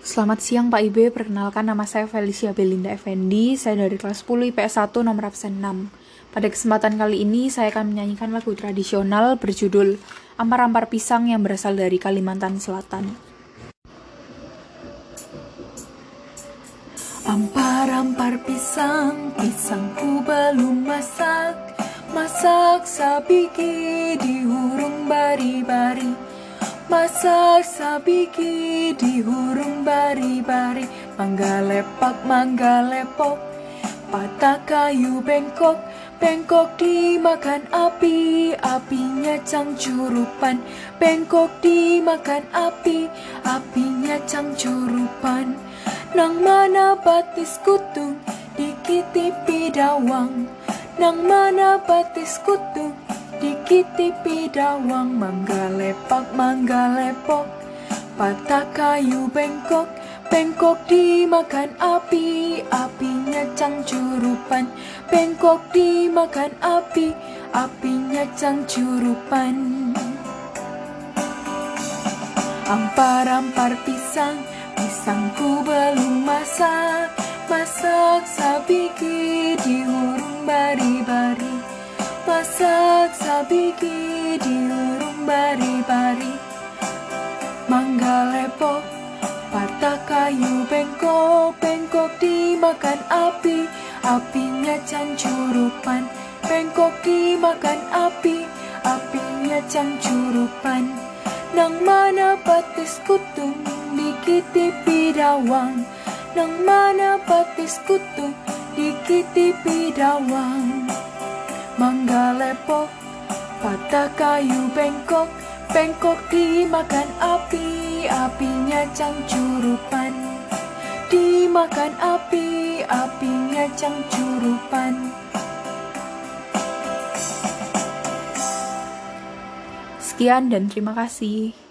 Selamat siang Pak Ibe, perkenalkan nama saya Felicia Belinda Effendi, saya dari kelas 10 IPS 1 nomor absen 6. Pada kesempatan kali ini saya akan menyanyikan lagu tradisional berjudul Ampar-ampar pisang yang berasal dari Kalimantan Selatan. Ampar-ampar pisang, pisangku belum masak Masak sabiki di Masak sabiki di hurung bari-bari Mangga lepak, mangga lepok. Patah kayu bengkok Bengkok dimakan api Apinya cangcurupan. Bengkok dimakan api Apinya cangcurupan. Nang mana batis kutung Dikitipi dawang. Nang mana batis kutung Dikitipi dawang mangga lepak mangga lepok Patah kayu bengkok Bengkok dimakan api. Apinya cangcurupan Bengkok dimakan api. Apinya cangcurupan. Ampar-ampar pisang Pisangku belum masak. Masak sabiki di hurung bari-bari sabiki di urung bari-bari. Mangga lepok Patah kayu bengkok Bengkok dimakan api. Apinya cangcurupan Bengkok dimakan api. Apinya cangcurupan Nang mana batis kutung Dikitipi dawang Nang mana batis kutung Dikitipi dawang Mangga lepok Patah kayu bengkok. Bengkok dimakan api Apinya cangcurupan. Dimakan api Apinya cangcurupan. Sekian dan terima kasih.